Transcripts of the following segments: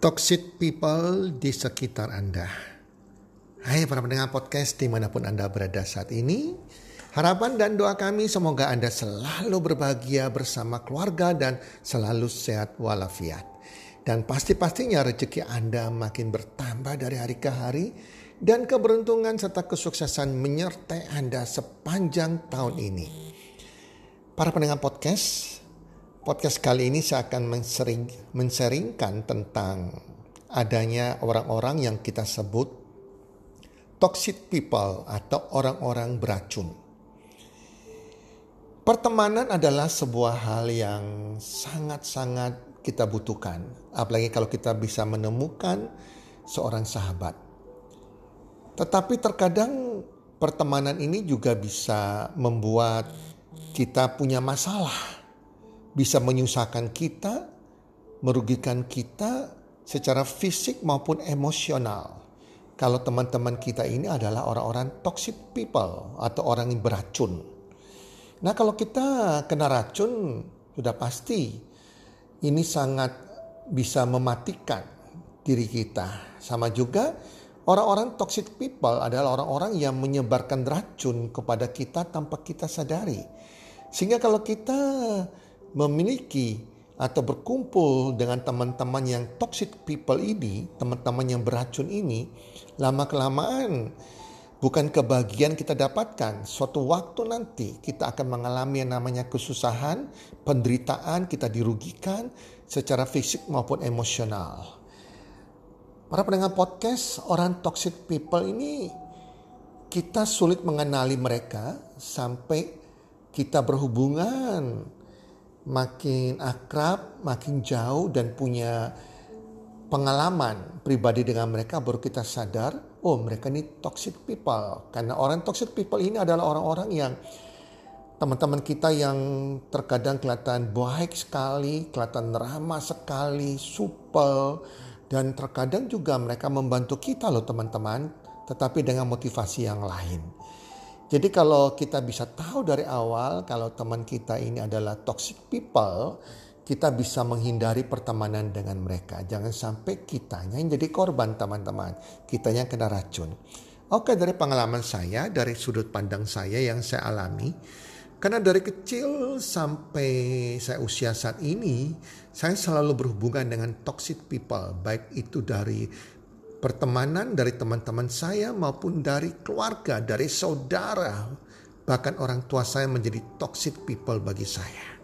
Toxic people di sekitar Anda. Hai para pendengar podcast di mana pun Anda berada saat ini. Harapan dan doa kami semoga Anda selalu berbahagia bersama keluarga dan selalu sehat walafiat. Dan pasti-pastinya rezeki Anda makin bertambah dari hari ke hari dan keberuntungan serta kesuksesan menyertai Anda sepanjang tahun ini. Para pendengar podcast, Podcast kali ini saya akan mensering, menseringkan tentang adanya orang-orang yang kita sebut toxic people atau orang-orang beracun. Pertemanan adalah sebuah hal yang sangat-sangat kita butuhkan, apalagi kalau kita bisa menemukan seorang sahabat. Tetapi terkadang pertemanan ini juga bisa membuat kita punya masalah bisa menyusahkan kita, merugikan kita secara fisik maupun emosional. Kalau teman-teman kita ini adalah orang-orang toxic people atau orang yang beracun. Nah kalau kita kena racun sudah pasti ini sangat bisa mematikan diri kita. Sama juga orang-orang toxic people adalah orang-orang yang menyebarkan racun kepada kita tanpa kita sadari. Sehingga kalau kita memiliki atau berkumpul dengan teman-teman yang toxic people ini, teman-teman yang beracun ini, lama-kelamaan bukan kebahagiaan kita dapatkan. Suatu waktu nanti kita akan mengalami yang namanya kesusahan, penderitaan, kita dirugikan secara fisik maupun emosional. Para pendengar podcast, orang toxic people ini kita sulit mengenali mereka sampai kita berhubungan makin akrab, makin jauh dan punya pengalaman pribadi dengan mereka baru kita sadar, oh mereka ini toxic people. Karena orang toxic people ini adalah orang-orang yang teman-teman kita yang terkadang kelihatan baik sekali, kelihatan ramah sekali, supel, dan terkadang juga mereka membantu kita loh teman-teman, tetapi dengan motivasi yang lain. Jadi kalau kita bisa tahu dari awal kalau teman kita ini adalah toxic people, kita bisa menghindari pertemanan dengan mereka. Jangan sampai kitanya yang jadi korban teman-teman. Kita yang kena racun. Oke dari pengalaman saya, dari sudut pandang saya yang saya alami. Karena dari kecil sampai saya usia saat ini, saya selalu berhubungan dengan toxic people. Baik itu dari pertemanan dari teman-teman saya maupun dari keluarga, dari saudara, bahkan orang tua saya menjadi toxic people bagi saya.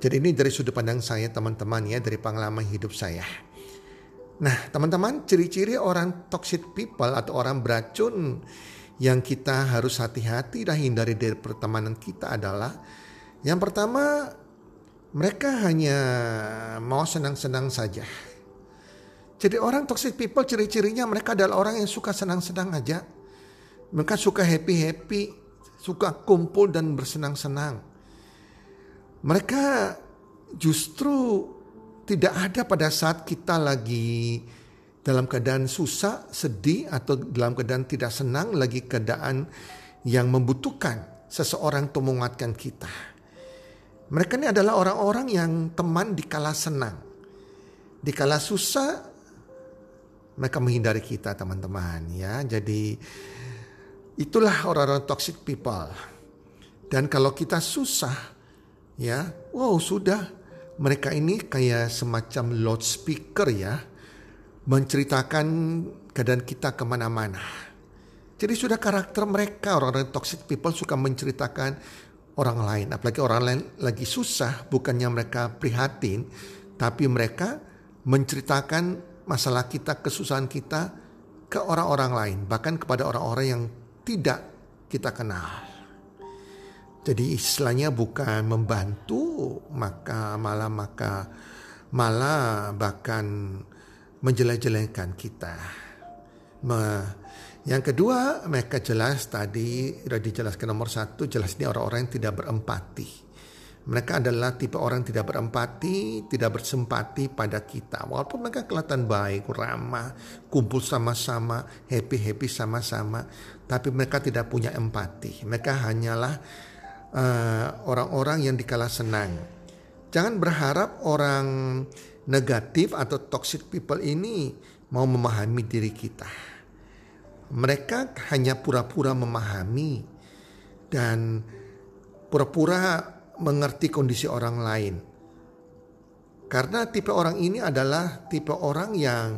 Jadi ini dari sudut pandang saya teman-teman ya dari pengalaman hidup saya. Nah teman-teman ciri-ciri orang toxic people atau orang beracun yang kita harus hati-hati dan hindari dari pertemanan kita adalah yang pertama mereka hanya mau senang-senang saja jadi orang toxic people ciri-cirinya mereka adalah orang yang suka senang-senang aja. Mereka suka happy-happy, suka kumpul dan bersenang-senang. Mereka justru tidak ada pada saat kita lagi dalam keadaan susah, sedih atau dalam keadaan tidak senang, lagi keadaan yang membutuhkan seseorang untuk menguatkan kita. Mereka ini adalah orang-orang yang teman di kala senang. Di kala susah mereka menghindari kita teman-teman ya. Jadi itulah orang-orang toxic people. Dan kalau kita susah ya, wow sudah mereka ini kayak semacam loudspeaker ya. Menceritakan keadaan kita ke mana-mana. Jadi sudah karakter mereka orang-orang toxic people suka menceritakan orang lain. Apalagi orang lain lagi susah bukannya mereka prihatin. Tapi mereka menceritakan masalah kita, kesusahan kita ke orang-orang lain, bahkan kepada orang-orang yang tidak kita kenal. Jadi istilahnya bukan membantu, maka malah maka malah bahkan menjelek-jelekan kita. Yang kedua, mereka jelas tadi sudah dijelaskan nomor satu, jelas ini orang-orang yang tidak berempati mereka adalah tipe orang tidak berempati, tidak bersempati pada kita. Walaupun mereka kelihatan baik, ramah, kumpul sama-sama, happy-happy sama-sama. Tapi mereka tidak punya empati. Mereka hanyalah uh, orang-orang yang dikala senang. Jangan berharap orang negatif atau toxic people ini mau memahami diri kita. Mereka hanya pura-pura memahami dan pura-pura mengerti kondisi orang lain. Karena tipe orang ini adalah tipe orang yang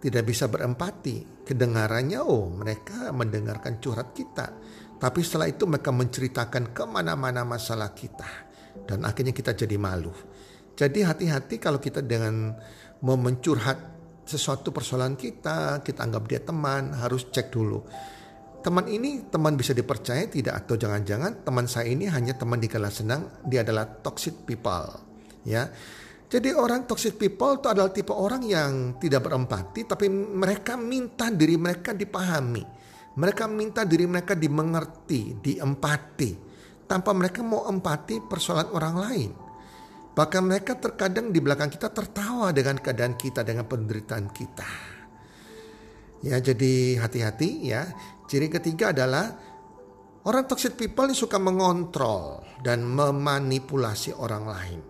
tidak bisa berempati. Kedengarannya, oh mereka mendengarkan curhat kita. Tapi setelah itu mereka menceritakan ke mana-mana masalah kita. Dan akhirnya kita jadi malu. Jadi hati-hati kalau kita dengan mau mencurhat sesuatu persoalan kita, kita anggap dia teman, harus cek dulu. Teman ini teman bisa dipercaya tidak atau jangan-jangan teman saya ini hanya teman di kala senang, dia adalah toxic people. Ya. Jadi orang toxic people itu adalah tipe orang yang tidak berempati tapi mereka minta diri mereka dipahami. Mereka minta diri mereka dimengerti, diempati. Tanpa mereka mau empati persoalan orang lain. Bahkan mereka terkadang di belakang kita tertawa dengan keadaan kita, dengan penderitaan kita. Ya jadi hati-hati ya. Ciri ketiga adalah orang toxic people ini suka mengontrol dan memanipulasi orang lain.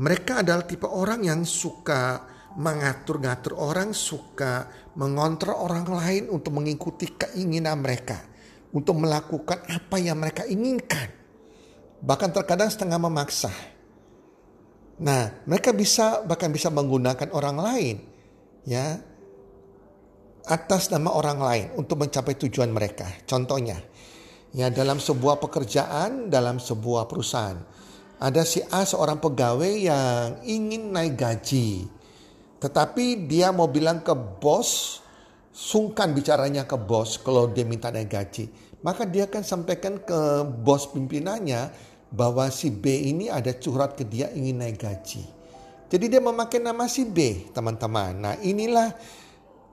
Mereka adalah tipe orang yang suka mengatur-ngatur orang, suka mengontrol orang lain untuk mengikuti keinginan mereka, untuk melakukan apa yang mereka inginkan. Bahkan terkadang setengah memaksa. Nah, mereka bisa bahkan bisa menggunakan orang lain ya atas nama orang lain untuk mencapai tujuan mereka. Contohnya, ya dalam sebuah pekerjaan, dalam sebuah perusahaan ada si A seorang pegawai yang ingin naik gaji. Tetapi dia mau bilang ke bos, sungkan bicaranya ke bos kalau dia minta naik gaji. Maka dia akan sampaikan ke bos pimpinannya bahwa si B ini ada curhat ke dia ingin naik gaji. Jadi dia memakai nama si B, teman-teman. Nah, inilah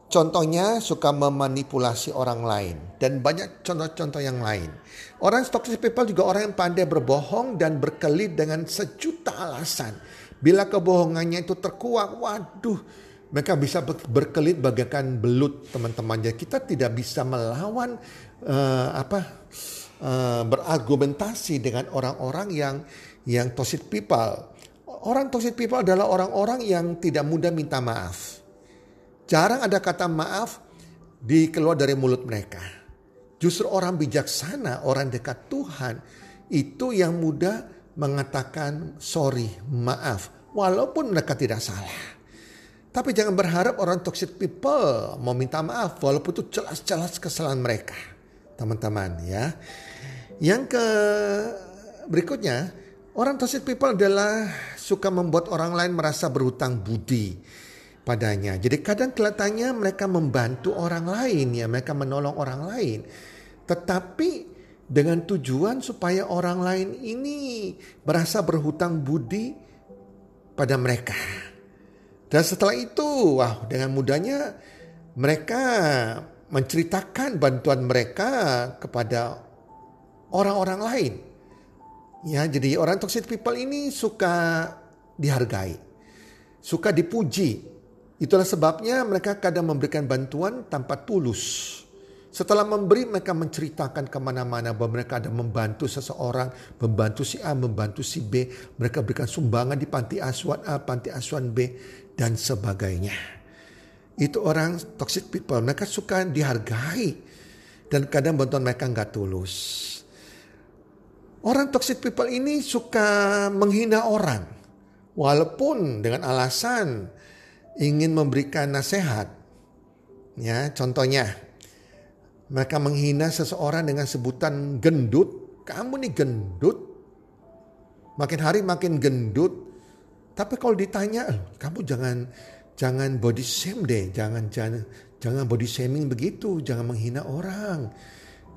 Contohnya suka memanipulasi orang lain dan banyak contoh-contoh yang lain. Orang toxic people juga orang yang pandai berbohong dan berkelit dengan sejuta alasan. Bila kebohongannya itu terkuak, waduh, mereka bisa berkelit bagaikan belut teman-teman. Jadi kita tidak bisa melawan uh, apa uh, berargumentasi dengan orang-orang yang yang toxic people. Orang toxic people adalah orang-orang yang tidak mudah minta maaf Jarang ada kata maaf dikeluar dari mulut mereka. Justru orang bijaksana, orang dekat Tuhan itu yang mudah mengatakan sorry, maaf, walaupun mereka tidak salah. Tapi jangan berharap orang toxic people mau minta maaf walaupun itu jelas-jelas kesalahan mereka. Teman-teman ya. Yang ke berikutnya, orang toxic people adalah suka membuat orang lain merasa berhutang budi padanya. Jadi kadang kelihatannya mereka membantu orang lain ya, mereka menolong orang lain. Tetapi dengan tujuan supaya orang lain ini merasa berhutang budi pada mereka. Dan setelah itu, wah dengan mudahnya mereka menceritakan bantuan mereka kepada orang-orang lain. Ya, jadi orang toxic people ini suka dihargai, suka dipuji, Itulah sebabnya mereka kadang memberikan bantuan tanpa tulus. Setelah memberi mereka menceritakan ke mana-mana bahwa mereka ada membantu seseorang, membantu si A, membantu si B. Mereka berikan sumbangan di panti asuhan A, panti asuhan B, dan sebagainya. Itu orang toxic people, mereka suka dihargai. Dan kadang bantuan mereka nggak tulus. Orang toxic people ini suka menghina orang. Walaupun dengan alasan ingin memberikan nasihat. Ya, contohnya mereka menghina seseorang dengan sebutan gendut. Kamu nih gendut. Makin hari makin gendut. Tapi kalau ditanya, eh, kamu jangan jangan body shame deh, jangan jangan jangan body shaming begitu, jangan menghina orang.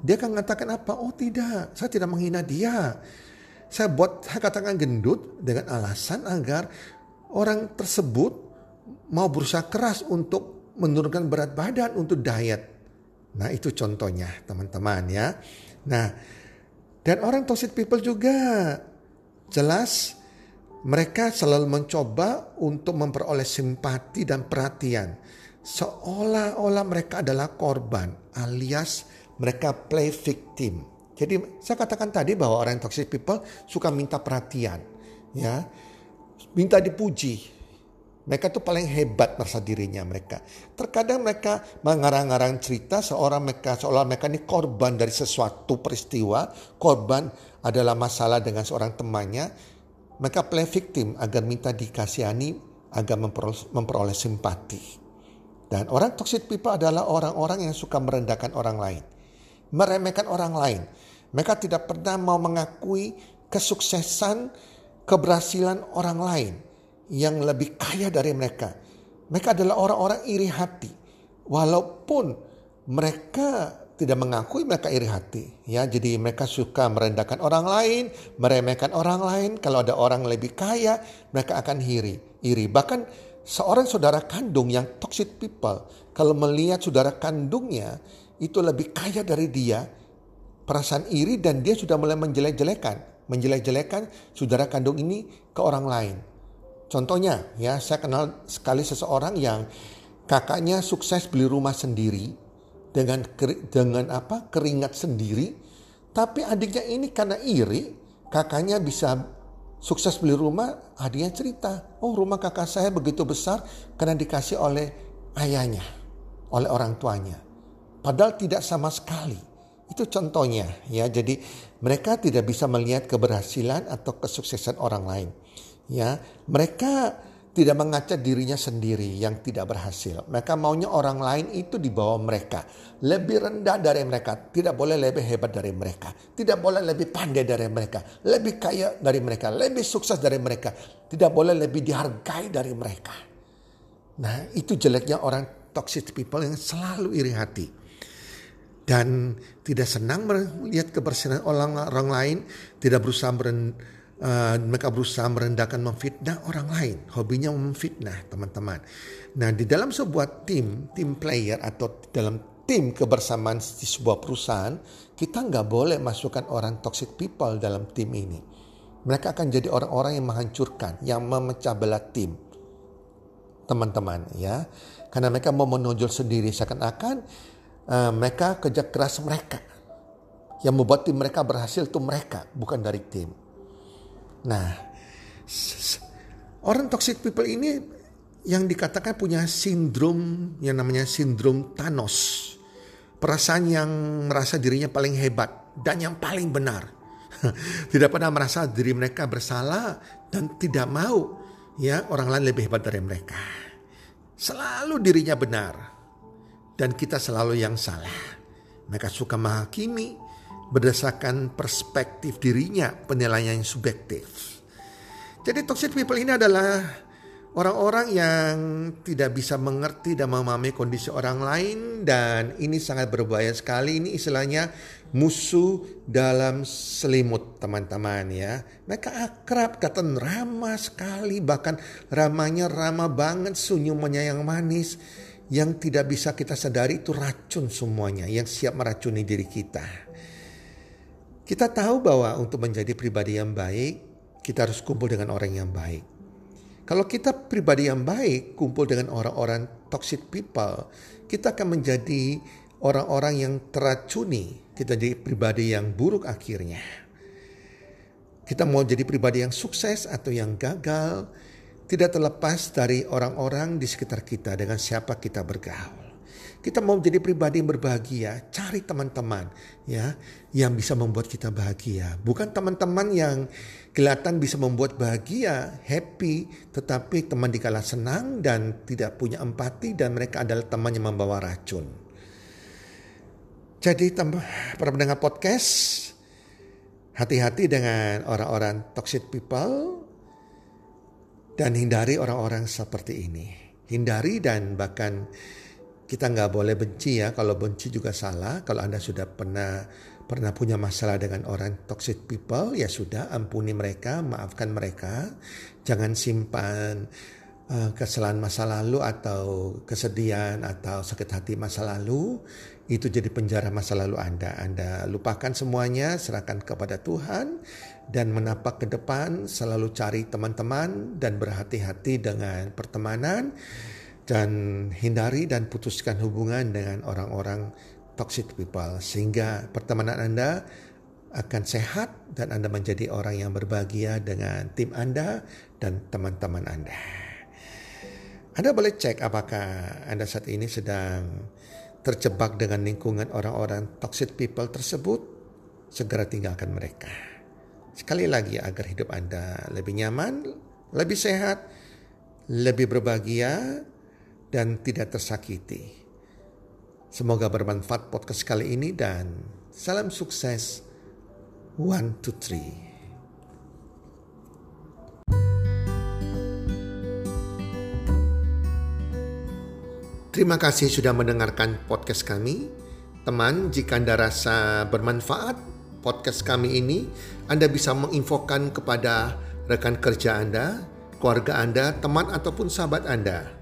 Dia akan mengatakan apa? Oh tidak, saya tidak menghina dia. Saya buat saya katakan gendut dengan alasan agar orang tersebut mau berusaha keras untuk menurunkan berat badan untuk diet. Nah itu contohnya teman-teman ya. Nah dan orang toxic people juga jelas mereka selalu mencoba untuk memperoleh simpati dan perhatian. Seolah-olah mereka adalah korban alias mereka play victim. Jadi saya katakan tadi bahwa orang toxic people suka minta perhatian. ya Minta dipuji, Mereka tuh paling hebat merasa dirinya mereka. Terkadang mereka mengarang-arang cerita seorang mereka seolah mereka ini korban dari sesuatu peristiwa, korban adalah masalah dengan seorang temannya. Mereka play victim agar minta dikasihani, agar memperoleh, memperoleh simpati. Dan orang toxic people adalah orang-orang yang suka merendahkan orang lain. Meremehkan orang lain. Mereka tidak pernah mau mengakui kesuksesan, keberhasilan orang lain yang lebih kaya dari mereka. Mereka adalah orang-orang iri hati. Walaupun mereka tidak mengakui mereka iri hati. Ya, jadi mereka suka merendahkan orang lain, meremehkan orang lain. Kalau ada orang lebih kaya, mereka akan iri. Iri. Bahkan seorang saudara kandung yang toxic people, kalau melihat saudara kandungnya itu lebih kaya dari dia, perasaan iri dan dia sudah mulai menjelek-jelekan, menjelek-jelekan saudara kandung ini ke orang lain. Contohnya ya saya kenal sekali seseorang yang kakaknya sukses beli rumah sendiri dengan dengan apa keringat sendiri, tapi adiknya ini karena iri kakaknya bisa sukses beli rumah, adiknya cerita, oh rumah kakak saya begitu besar karena dikasih oleh ayahnya, oleh orang tuanya. Padahal tidak sama sekali. Itu contohnya ya. Jadi mereka tidak bisa melihat keberhasilan atau kesuksesan orang lain ya mereka tidak mengaca dirinya sendiri yang tidak berhasil. Mereka maunya orang lain itu di bawah mereka. Lebih rendah dari mereka. Tidak boleh lebih hebat dari mereka. Tidak boleh lebih pandai dari mereka. Lebih kaya dari mereka. Lebih sukses dari mereka. Tidak boleh lebih dihargai dari mereka. Nah itu jeleknya orang toxic people yang selalu iri hati. Dan tidak senang melihat kebersihan orang, orang lain. Tidak berusaha uh, mereka berusaha merendahkan memfitnah orang lain. Hobinya memfitnah teman-teman. Nah di dalam sebuah tim, tim player atau dalam tim kebersamaan di sebuah perusahaan, kita nggak boleh masukkan orang toxic people dalam tim ini. Mereka akan jadi orang-orang yang menghancurkan, yang memecah belah tim. Teman-teman ya. Karena mereka mau menonjol sendiri seakan-akan uh, mereka kerja keras mereka. Yang membuat tim mereka berhasil itu mereka, bukan dari tim. Nah, orang toxic people ini yang dikatakan punya sindrom yang namanya sindrom Thanos. Perasaan yang merasa dirinya paling hebat dan yang paling benar. tidak pernah merasa diri mereka bersalah dan tidak mau ya orang lain lebih hebat dari mereka. Selalu dirinya benar dan kita selalu yang salah. Mereka suka menghakimi, berdasarkan perspektif dirinya, penilaian yang subjektif. Jadi toxic people ini adalah orang-orang yang tidak bisa mengerti dan memahami kondisi orang lain dan ini sangat berbahaya sekali. Ini istilahnya musuh dalam selimut teman-teman ya. Mereka akrab, kata ramah sekali, bahkan ramanya ramah banget, senyumannya yang manis. Yang tidak bisa kita sadari itu racun semuanya yang siap meracuni diri kita. Kita tahu bahwa untuk menjadi pribadi yang baik, kita harus kumpul dengan orang yang baik. Kalau kita pribadi yang baik, kumpul dengan orang-orang toxic people, kita akan menjadi orang-orang yang teracuni. Kita jadi pribadi yang buruk akhirnya. Kita mau jadi pribadi yang sukses atau yang gagal, tidak terlepas dari orang-orang di sekitar kita dengan siapa kita bergaul. Kita mau jadi pribadi yang berbahagia, cari teman-teman ya yang bisa membuat kita bahagia. Bukan teman-teman yang kelihatan bisa membuat bahagia, happy, tetapi teman dikala senang dan tidak punya empati dan mereka adalah teman yang membawa racun. Jadi para pendengar podcast, hati-hati dengan orang-orang toxic people dan hindari orang-orang seperti ini. Hindari dan bahkan kita nggak boleh benci ya. Kalau benci juga salah. Kalau Anda sudah pernah pernah punya masalah dengan orang toxic people, ya sudah ampuni mereka, maafkan mereka. Jangan simpan uh, kesalahan masa lalu atau kesedihan atau sakit hati masa lalu. Itu jadi penjara masa lalu Anda. Anda lupakan semuanya, serahkan kepada Tuhan dan menapak ke depan, selalu cari teman-teman dan berhati-hati dengan pertemanan dan hindari dan putuskan hubungan dengan orang-orang toxic people sehingga pertemanan Anda akan sehat dan Anda menjadi orang yang berbahagia dengan tim Anda dan teman-teman Anda. Anda boleh cek apakah Anda saat ini sedang terjebak dengan lingkungan orang-orang toxic people tersebut. Segera tinggalkan mereka. Sekali lagi agar hidup Anda lebih nyaman, lebih sehat, lebih berbahagia, dan tidak tersakiti. Semoga bermanfaat podcast kali ini dan salam sukses. One, two, three. Terima kasih sudah mendengarkan podcast kami. Teman, jika Anda rasa bermanfaat podcast kami ini, Anda bisa menginfokan kepada rekan kerja Anda, keluarga Anda, teman ataupun sahabat Anda.